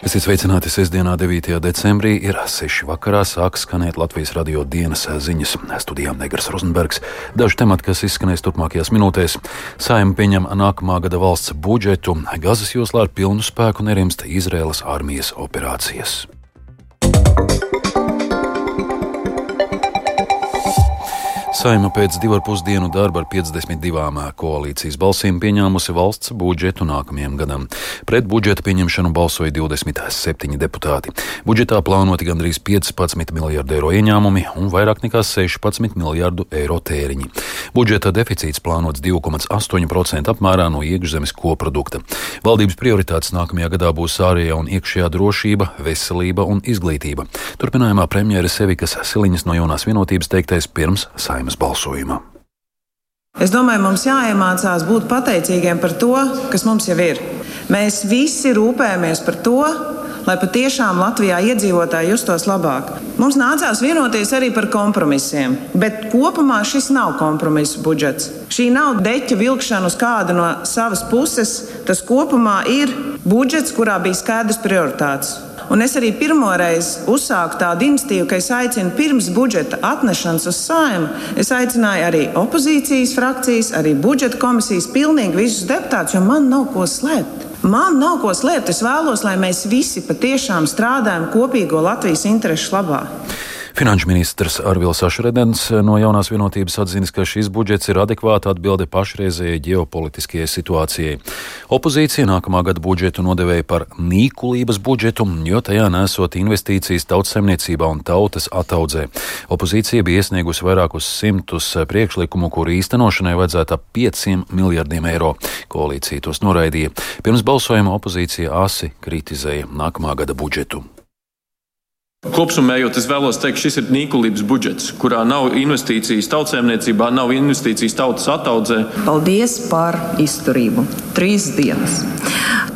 Esiet sveicināti sestdienā, 9. decembrī, ir 6. vakarā, sāks skanēt Latvijas radio dienas ziņas. Studijām Negras Rozenbergs. Daži temati, kas izskanēs turpmākajās minūtēs. Saima pieņem nākamā gada valsts budžetu. Gazas joslā ar pilnu spēku nerimst Izraēlas armijas operācijas. Saima pēc divu ar pus dienu darba ar 52 koalīcijas balsīm pieņēmusi valsts budžetu nākamajam gadam. Pret budžeta pieņemšanu balsoja 27 deputāti. Budžetā plānoti gandrīz 15 miljardu eiro ieņēmumi un vairāk nekā 16 miljardu eiro tēriņi. Budžeta deficīts plānots 2,8% apmērā no iekšzemes koprodukta. Valdības prioritātes nākamajā gadā būs ārējā un iekšējā drošība, veselība un izglītība. Turpinājumā premjera Sevikas Siliņas no jaunās vienotības teiktais pirms saimas saimnes balsojuma. Es domāju, mums jāiemācās būt pateicīgiem par to, kas mums jau ir. Mēs visi rūpējamies par to, lai patiešām Latvijā iedzīvotāji justos labāk. Mums nācās vienoties arī par kompromisiem, bet kopumā šis nav kompromisu budžets. Šī nav deķa vilkšana uz kādu no savas puses. Tas kopumā ir budžets, kurā bija skaidrs prioritātes. Un es arī pirmoreiz uzsāku tādu iniciatīvu, ka es aicinu pirms budžeta atnešanas uz sājumu. Es aicināju arī opozīcijas frakcijas, arī budžeta komisijas, pilnīgi visus deputātus, jo man nav ko slēpt. Man nav ko slēpt. Es vēlos, lai mēs visi patiešām strādājam kopīgo Latvijas interesu labā. Finanšu ministrs Arvils Ašredens no jaunās vienotības atzīst, ka šis budžets ir adekvāta atbilde pašreizējai ģeopolitiskajai situācijai. Opozīcija nākamā gada budžetu nodevēja par nīkulības budžetu, jo tajā nesot investīcijas tautsemniecībā un tautas ataudzē. Opozīcija bija iesniegusi vairākus simtus priekšlikumu, kuru īstenošanai vajadzētu ap 5 miljardiem eiro. Koalīcija tos noraidīja. Pirms balsojuma opozīcija asi kritizēja nākamā gada budžetu. Kopsumējot, es vēlos teikt, šis ir nīkulības budžets, kurā nav investīcijas tautsēmniecībā, nav investīcijas tautas attaudzē. Paldies par izturību. Trīs dienas.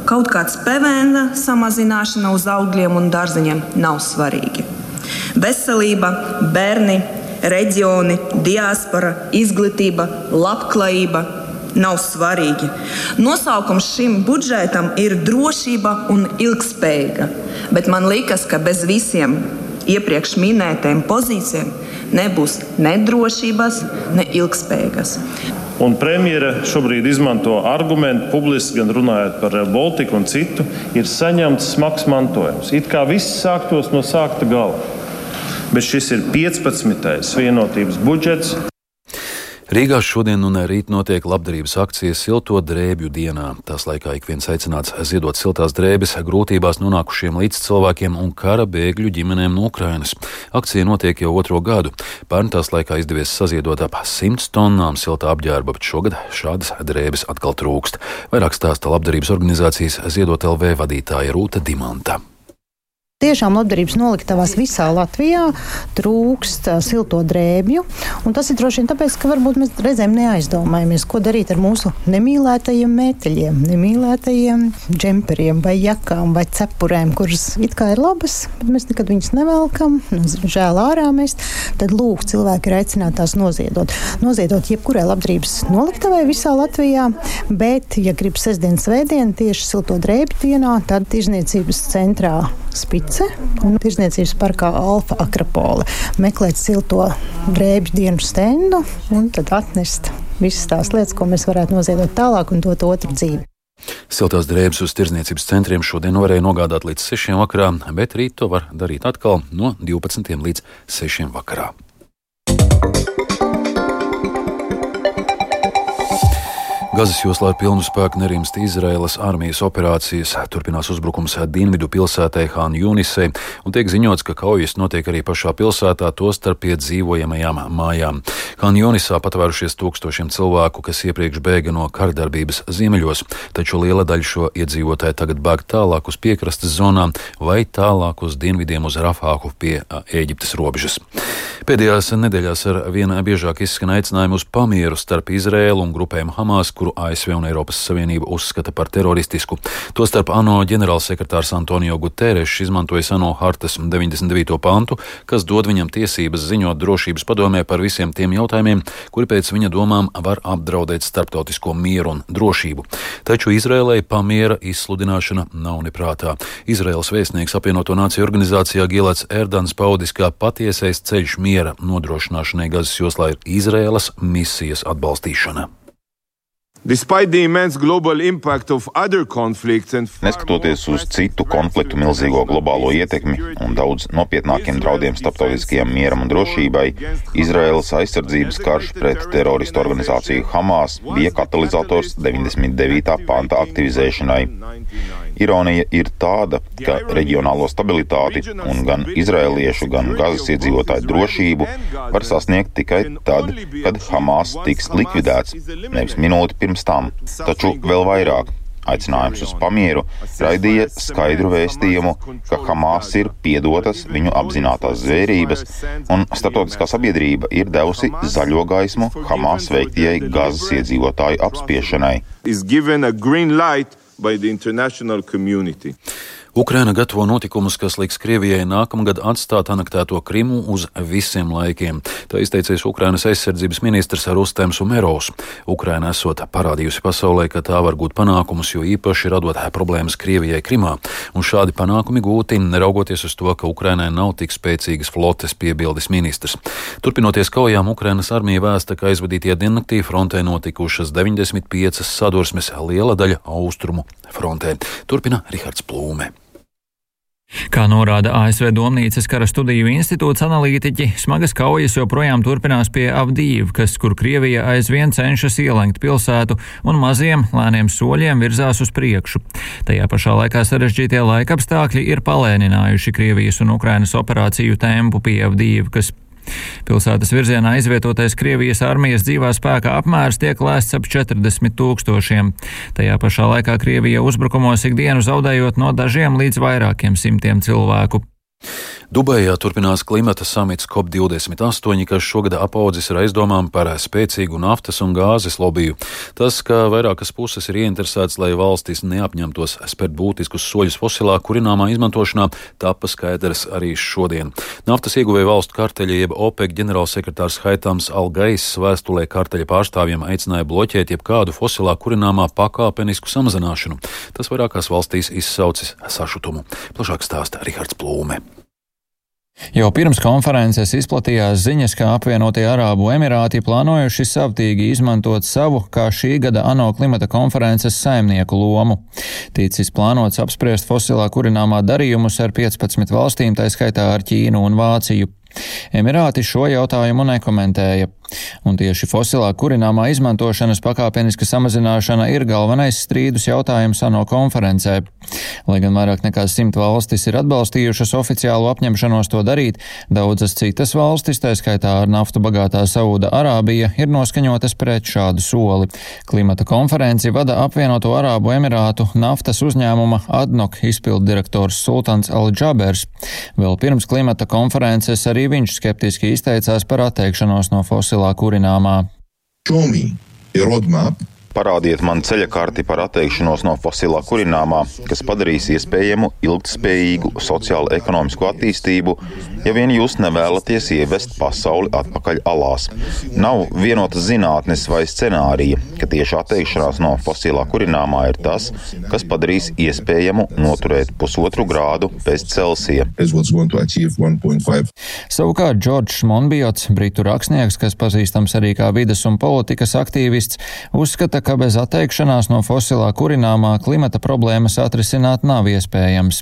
Kaut kāds PVN samazināšana uz augļiem un dārzeņiem nav svarīgi. Veselība, bērni, reģioni, diaspora, izglītība, labklājība nav svarīgi. Nosaukums šim budžetam ir drošība un ilgspējīga, bet man liekas, ka bez visiem iepriekš minētajiem pozīcijiem nebūs ne drošības, ne ilgspējīgas. Un premjera šobrīd izmanto argumentu, publiski gan runājot par Baltiku un citu, ir saņemts smags mantojums. It kā viss sāktos no sākta gala. Bet šis ir 15. vienotības budžets. Rīgā šodien un rīt notiek labdarības akcijas Silto drēbju dienā. Tās laikā ik viens aicināts ziedot siltās drēbes grūtībās nonākušiem līdz cilvēkiem un kara bēgļu ģimenēm no Ukrainas. Akcija notiek jau otro gadu. Pērn tās laikā izdevies saziedot ap 100 tonnām siltā apģērba, bet šogad šādas drēbes atkal trūkst. Vairāk stāsta labdarības organizācijas Ziedot LV vadītāja Rūta Dimanta. Tiešām labdarības noliktavās visā Latvijā trūkst silto drēbju. Tas ir droši vien tāpēc, ka varbūt mēs reizēm neaizdomājamies, ko darīt ar mūsu nemīlētajiem mēteļiem, nemīlētajiem džemperiem vai jakām vai cepurēm, kuras it kā ir labas, bet mēs nekad viņas nevelkam, nu, žēl ārā mēs. Tad lūk, cilvēki ir aicināti tās noziedot. Noziedot jebkurai labdarības noliktavai visā Latvijā, bet, ja grib sestdienas svētdienu tieši silto drēbju dienā, tad tirzniecības centrā Spice un Tirzniecības parkā Alfa Akropole. Meklēt silto drēbju dienu stendu un tad atnest visas tās lietas, ko mēs varētu noziedot tālāk un dot otru dzīvi. Siltās drēbes uz tirdzniecības centriem šodien varēja nogādāt līdz 6 vakarā, bet rīt to var darīt atkal no 12 līdz 6 vakarā. Gazas joslā ar pilnu spēku nerimst Izraēlas armijas operācijas, turpinās uzbrukums dienvidu pilsētai Han Junisei, un tiek ziņots, ka kaujas notiek arī pašā pilsētā, tostarp pie dzīvojamajām mājām. Han Junisā patvērušies tūkstošiem cilvēku, kas iepriekš bēga no kardarbības ziemeļos, taču liela daļa šo iedzīvotāju tagad bēg tālāk uz piekrastes zonām vai tālāk uz dienvidiem uz Rafāhu pie Ēģiptes robežas. Pēdējās nedēļās ar vien biežāk izskan aicinājumi uz pamieru starp Izrēlu un grupēm Hamas, kuru ASV un Eiropas Savienība uzskata par teroristisku. Tostarp ANO ģenerālsekretārs Antonio Guterres izmantoja ANO hartas 99. pantu, kas dod viņam tiesības ziņot drošības padomē par visiem tiem jautājumiem, kuri pēc viņa domām var apdraudēt starptautisko mieru un drošību. Taču Izrēlai pamiera izsludināšana nav neprātā. Izraels vēstnieks apvienoto nāciju organizācijā Gilets Erdans paudis, ka patiesais ceļš miera nodrošināšanai Gazas joslā ir Izraēlas misijas atbalstīšana. Neskatoties uz citu konfliktu milzīgo globālo ietekmi un daudz nopietnākiem draudiem starptautiskajam mieram un drošībai, Izraēlas aizsardzības karš pret teroristu organizāciju Hamas bija katalizators 99. panta aktivizēšanai. Ironija ir tāda, ka reģionālo stabilitāti un gan izrēliešu, gan gazas iedzīvotāju drošību var sasniegt tikai tad, kad Hamas tiks likvidēts, nevis minūti pirms tam, taču vēl vairāk. Aicinājums uz pamieru raidīja skaidru vēstījumu, ka Hamas ir piedotas viņu apzinātās zvērības, un starptautiskā sabiedrība ir devusi zaļo gaismu Hamas veiktajai gazas iedzīvotāju apspiešanai by the international community. Ukraina gatavo notikumus, kas liks Krievijai nākamgad atstāt anektēto Krimu uz visiem laikiem. Tā izteicies Ukrainas aizsardzības ministrs Rustems Umerovs. Ukraina esot parādījusi pasaulē, ka tā var gūt panākumus, jo īpaši radot problēmas Krievijai Krimā. Un šādi panākumi gūti, neraugoties uz to, ka Ukrainai nav tik spēcīgas flotes, piebildes ministrs. Turpinoties kaujām, Ukrainas armija vēsta, ka aizvadītie diennaktī frontē notikušas 95 sadursmes, liela daļa austrumu frontē. Turpina Rihards Plūme. Kā norāda ASV Domnīcas kara studiju institūts analītiķi, smagas kaujas joprojām turpinās pie Avdīvkas, kur Krievija aizvien cenšas ielenkt pilsētu un maziem, lēniem soļiem virzās uz priekšu. Tajā pašā laikā sarežģītie laikapstākļi ir palēninājuši Krievijas un Ukrainas operāciju tempu pie Avdīvkas. Pilsētas virzienā aizvietotais Krievijas armijas dzīvā spēka apmērs tiek lēsts ap 40 tūkstošiem. Tajā pašā laikā Krievija uzbrukumos ikdienu zaudējot no dažiem līdz vairākiem simtiem cilvēku. Dubajā turpinās klimata samits COP28, kas šogad apaudzis ar aizdomām par spēcīgu naftas un gāzes lobiju. Tas, ka vairākas puses ir ieinteresētas, lai valstis neapņemtos spērt būtiskus soļus fosilā kurināmā izmantošanā, tapa skaidrs arī šodien. Naftas ieguvēja valstu karteļa jeb OPEC ģenerālsekretārs Haitams Algais vēstulē karteļa pārstāvjiem aicināja bloķēt jebkādu fosilā kurināmā pakāpenisku samazināšanu. Tas vairākās valstīs izsaucis sašutumu. Plašāk stāsta Rihards Plūme. Jau pirms konferences izplatījās ziņas, ka apvienotie Arābu Emirāti plānojuši savtīgi izmantot savu, kā šī gada ANO klimata konferences saimnieku lomu. Ticis plānots apspriest fosilā kurināmā darījumus ar 15 valstīm, tā skaitā ar Ķīnu un Vāciju. Emirāti šo jautājumu nekomentēja. Un tieši fosilā kurināmā izmantošanas pakāpeniska samazināšana ir galvenais strīdus jautājums ANO konferencē. Lai gan vairāk nekā simt valstis ir atbalstījušas oficiālu apņemšanos to darīt, daudzas citas valstis, tā skaitā ar naftu bagātā Sauda Arābija, ir noskaņotas pret šādu soli. Klimata konferenci vada apvienoto Arābu Emirātu naftas uzņēmuma Adnok izpildirektors Sultans Al-Džabers. Vēl pirms klimata konferences arī viņš skeptiski izteicās par atteikšanos no fosilā fosilā kurināmā. Show me a roadmap Parādiet man ceļa karti par atteikšanos no fosilā kurināmā, kas padarīs iespējamu ilgtspējīgu sociālo-ekonomisko attīstību, ja vien jūs nevēlaties ievest pasauli atpakaļ alās. Nav vienotas zinātnes vai scenārija, ka tieši atteikšanās no fosilā kurināmā ir tas, kas padarīs iespējamu noturēt pusotru grādu pēc Celsija. Savukārt Džordžs Monbiots, britu rakstnieks, kas pazīstams arī kā vidas un politikas aktīvists, uzskata, ka bez atteikšanās no fosilā kurināmā klimata problēmas atrisināt nav iespējams.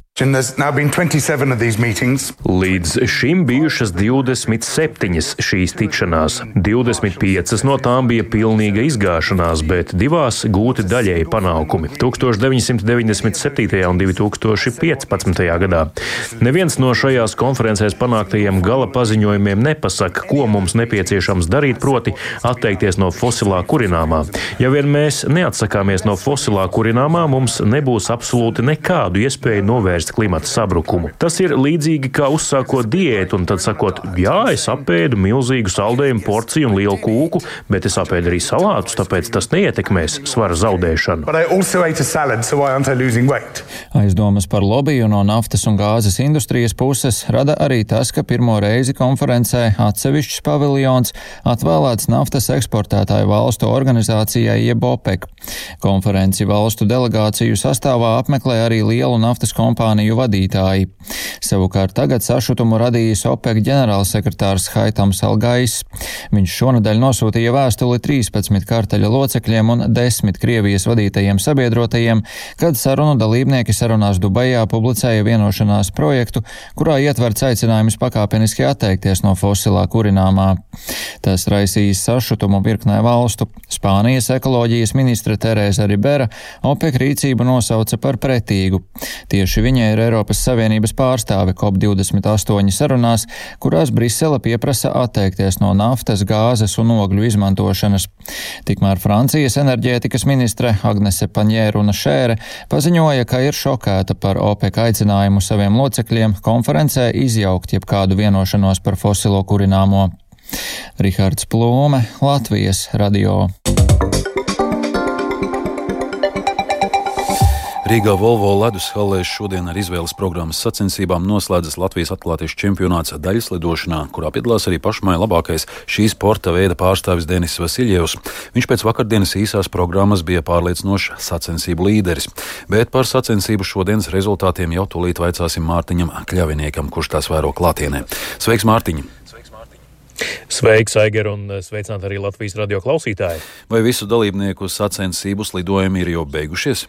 Līdz šim bijušas 27 šīs tikšanās. 25 no tām bija pilnīga izgāšanās, bet divās gūti daļēji panākumi - 1997. un 2015. gadā. Neviens no šajās konferencēs panāktajiem gala paziņojumiem nepasaka, ko mums nepieciešams darīt, proti atteikties no fosilā kurināmā. Ja vien mēs neatsakāmies no fosilā kurināmā, mums nebūs absolūti nekādu iespēju novērst klimata sabrukumu. Tas ir līdzīgi kā uzsākot diētu un tad sakot, jā, es apēdu milzīgu saldējumu porciju un lielu kūku, bet es apēdu arī salātus, tāpēc tas neietekmēs svara zaudēšanu. Salad, so Aizdomas par lobiju no naftas un gāzes industrijas puses rada arī tas, ka pirmo reizi konferencē atsevišķs paviljons atvēlēts naftas eksportētāju valstu organizācijai jeb jeb OPEC. Konferenci valstu delegāciju sastāvā apmeklē arī lielu naftas kompāniju vadītāji. Savukārt tagad sašutumu radījis OPEC ģenerālsekretārs Haitams Algais. Viņš šonadēļ nosūtīja vēstuli 13 kārtaļa locekļiem un 10 Krievijas vadītajiem sabiedrotajiem, kad sarunu dalībnieki sarunās Dubajā publicēja vienošanās projektu, kurā ietverts aicinājums pakāpeniski atteikties no fosilā kurināmā. Tas raisīs sašutumu virknē valstu. Spānijas ekoloģijas ministre Terēza Ribera OPEC rīcību nosauca par pretīgu. Tieši viņa ir Eiropas Savienības pārstāve COP28 sarunās, kurās Brisele pieprasa atteikties no naftas, gāzes un ogļu izmantošanas. Tikmēr Francijas enerģētikas ministre Agnese Paņēruna Šēre paziņoja, ka ir šokēta par OPEC aicinājumu saviem locekļiem konferencē izjaukt jebkādu vienošanos par fosilo kurināmo. Rihards Plūme, Latvijas radio. Rīgā Volvo ledus halēs šodien ar izvēles programmas sacensībām noslēdzas Latvijas atklātiešu čempionāts daļas lidošanā, kurā piedalās arī pašmai labākais šī sporta veida pārstāvis Denis Vasiljevs. Viņš pēc vakardienas īsās programmas bija pārliecinošs sacensību līderis, bet par sacensību šodienas rezultātiem jau tūlīt vaicāsim Mārtiņam Kļaviniekam, kurš tās vēro klātienē. Sveiks, Mārtiņ! Sveiks, Aigar, un sveicināt arī Latvijas radio klausītāji! Vai visu dalībnieku sacensību slidojumi ir jau beigušies?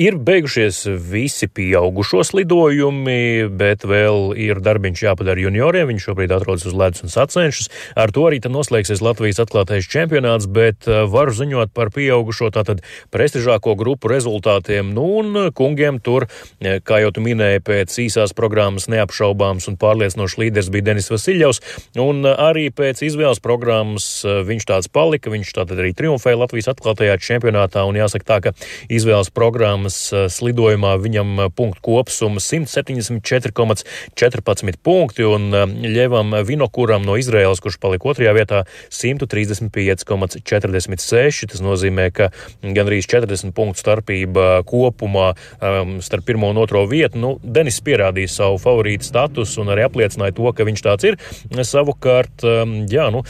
Ir beigušies visi pieaugušo lidojumi, bet vēl ir darbiņš jāpadara junioriem. Viņš šobrīd atrodas uz ledus un sacenšas. Ar to arī noslēgsies Latvijas atklātais čempionāts, bet eh, varu ziņot par pieaugušo tātad prestižāko grupu rezultātiem. Nu, un kungiem tur, eh, kā jau tu minēji, pēc īsās programmas neapšaubāms un pārliecinošs līderis bija Denis Vasiljovs, un eh, arī pēc izvēles programmas viņš tāds palika. Viņš tātad arī triumfēja Latvijas atklātajā čempionātā, un jāsaka tā, ka izvēles programmas eh, slidojumā viņam eh, punktu kopsumma 174,14 punkti, un eh, Ļevam Vinokuram no Izraēlas, kurš palika otrajā vietā, 135,46. Tas nozīmē, ka gandrīz 40 punktu starpība kopumā um, starp pirmo un otro vietu. Nu, Denis pierādīja savu favorītu statusu un arī apliecināja to, ka viņš tāds ir. Savukārt, um, jā, nu,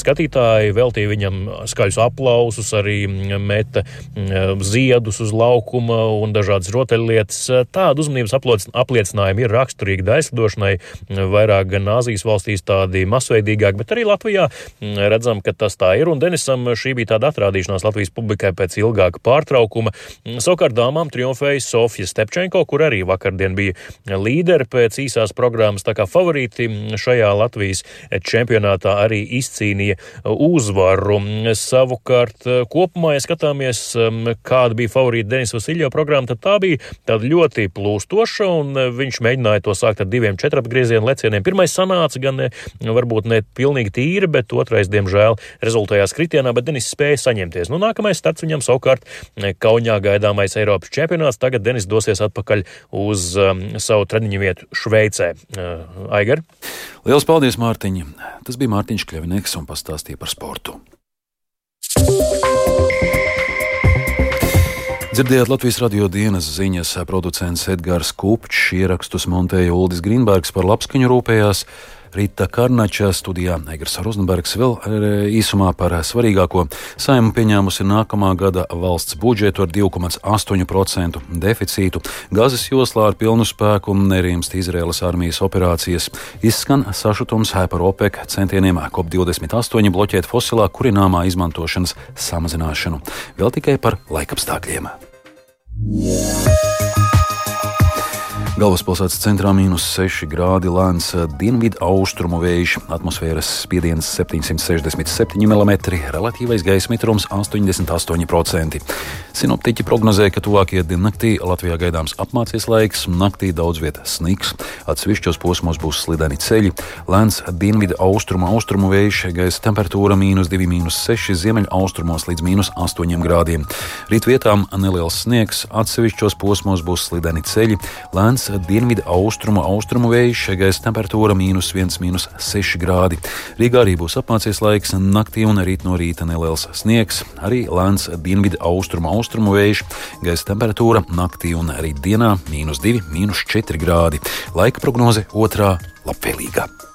skatītāji veltīja viņam skaļus aplausus, arī mm, meta mm, ziedus uz laukuma un dažādas rotaļlietas. Tādu uzmanības apliecinājumi ir raksturīgi daislidošanai, vairāk gan Āzijas valstīs tādi masveidīgāk, bet arī Latvijā redzam, ka tas tā ir. Un Denisam šī bija tāda atrādīšanās Latvijas publikai pēc ilgāka pārtraukuma. Savukārt dāmām triumfēja Sofija Stepčenko, kur arī vakardien bija līderi pēc īsās programmas, tā kā favorīti šajā Latvijas čempionātā arī izcīnīja uzvaru. Savukārt kopumā, ja skatāmies, kāda bija favorīta Denis Vasiljo programma, tad tā bija tāda ļoti plūstoša, un e, viņš mēģināja to sākt ar diviem četrapgriezienu lecieniem. Pirmais sanāca gan ne, varbūt ne pilnīgi tīri, bet otrais, diemžēl, rezultējās kritienā, bet Denis spēja saņemties. Nu, nākamais starts viņam savukārt e, Kaunijā gaidāmais Eiropas čempionāts. Tagad Denis dosies atpakaļ uz um, savu treniņu vietu Šveicē. Uh, Aigar? Lielas paldies, Mārtiņ! Tas bija Mārtiņš Kļavinieks un pastāstīja par sportu. Dzirdējāt Latvijas radio dienas ziņas, producents Edgars Kupčs, ierakstus montēja Uldis Grīnbergs par labskaņu rūpējās. Rīta Karnača studijā Egers Rozenbergs vēl e, īsumā par svarīgāko. Saima pieņēmusi nākamā gada valsts budžetu ar 2,8% deficītu. Gazas joslā ar pilnu spēku nerimst Izraēlas armijas operācijas. Izskan sašutums par OPEC centieniem COP28 bloķēt fosilā kurināmā izmantošanas samazināšanu. Vēl tikai par laikapstākļiem. Yeah. Galvaspilsētas centrā mīnus 6 grādi lēns dienvidu austrumu vējš, atmosfēras spiediens 767 mm, relatīvais gaisa mitrums 88%. Sinoptiķi prognozē, ka tuvākajā diennaktī Latvijā gaidāms apmācies laiks, naktī daudz vietā sniks, atsevišķos posmos būs slideni ceļi, lēns dienvidu austrumu austrumu vējš, gaisa temperatūra mīnus 2,6, ziemeļa austrumos līdz mīnus 8 grādiem. Rīt vietām neliels sniegs, atsevišķos posmos būs slideni ceļi, lēns dienvidu austrumu austrumu vējš, gaisa temperatūra mīnus 1,6 grādi. Rīgā arī būs apmācies laiks, naktī un rīt no rīta neliels sniegs, arī lēns dienvidu austrumu austrumu vējš, gaisa temperatūra naktī un rīt dienā mīnus 2,4 grādi. Laika prognoze otrā labvēlīgā.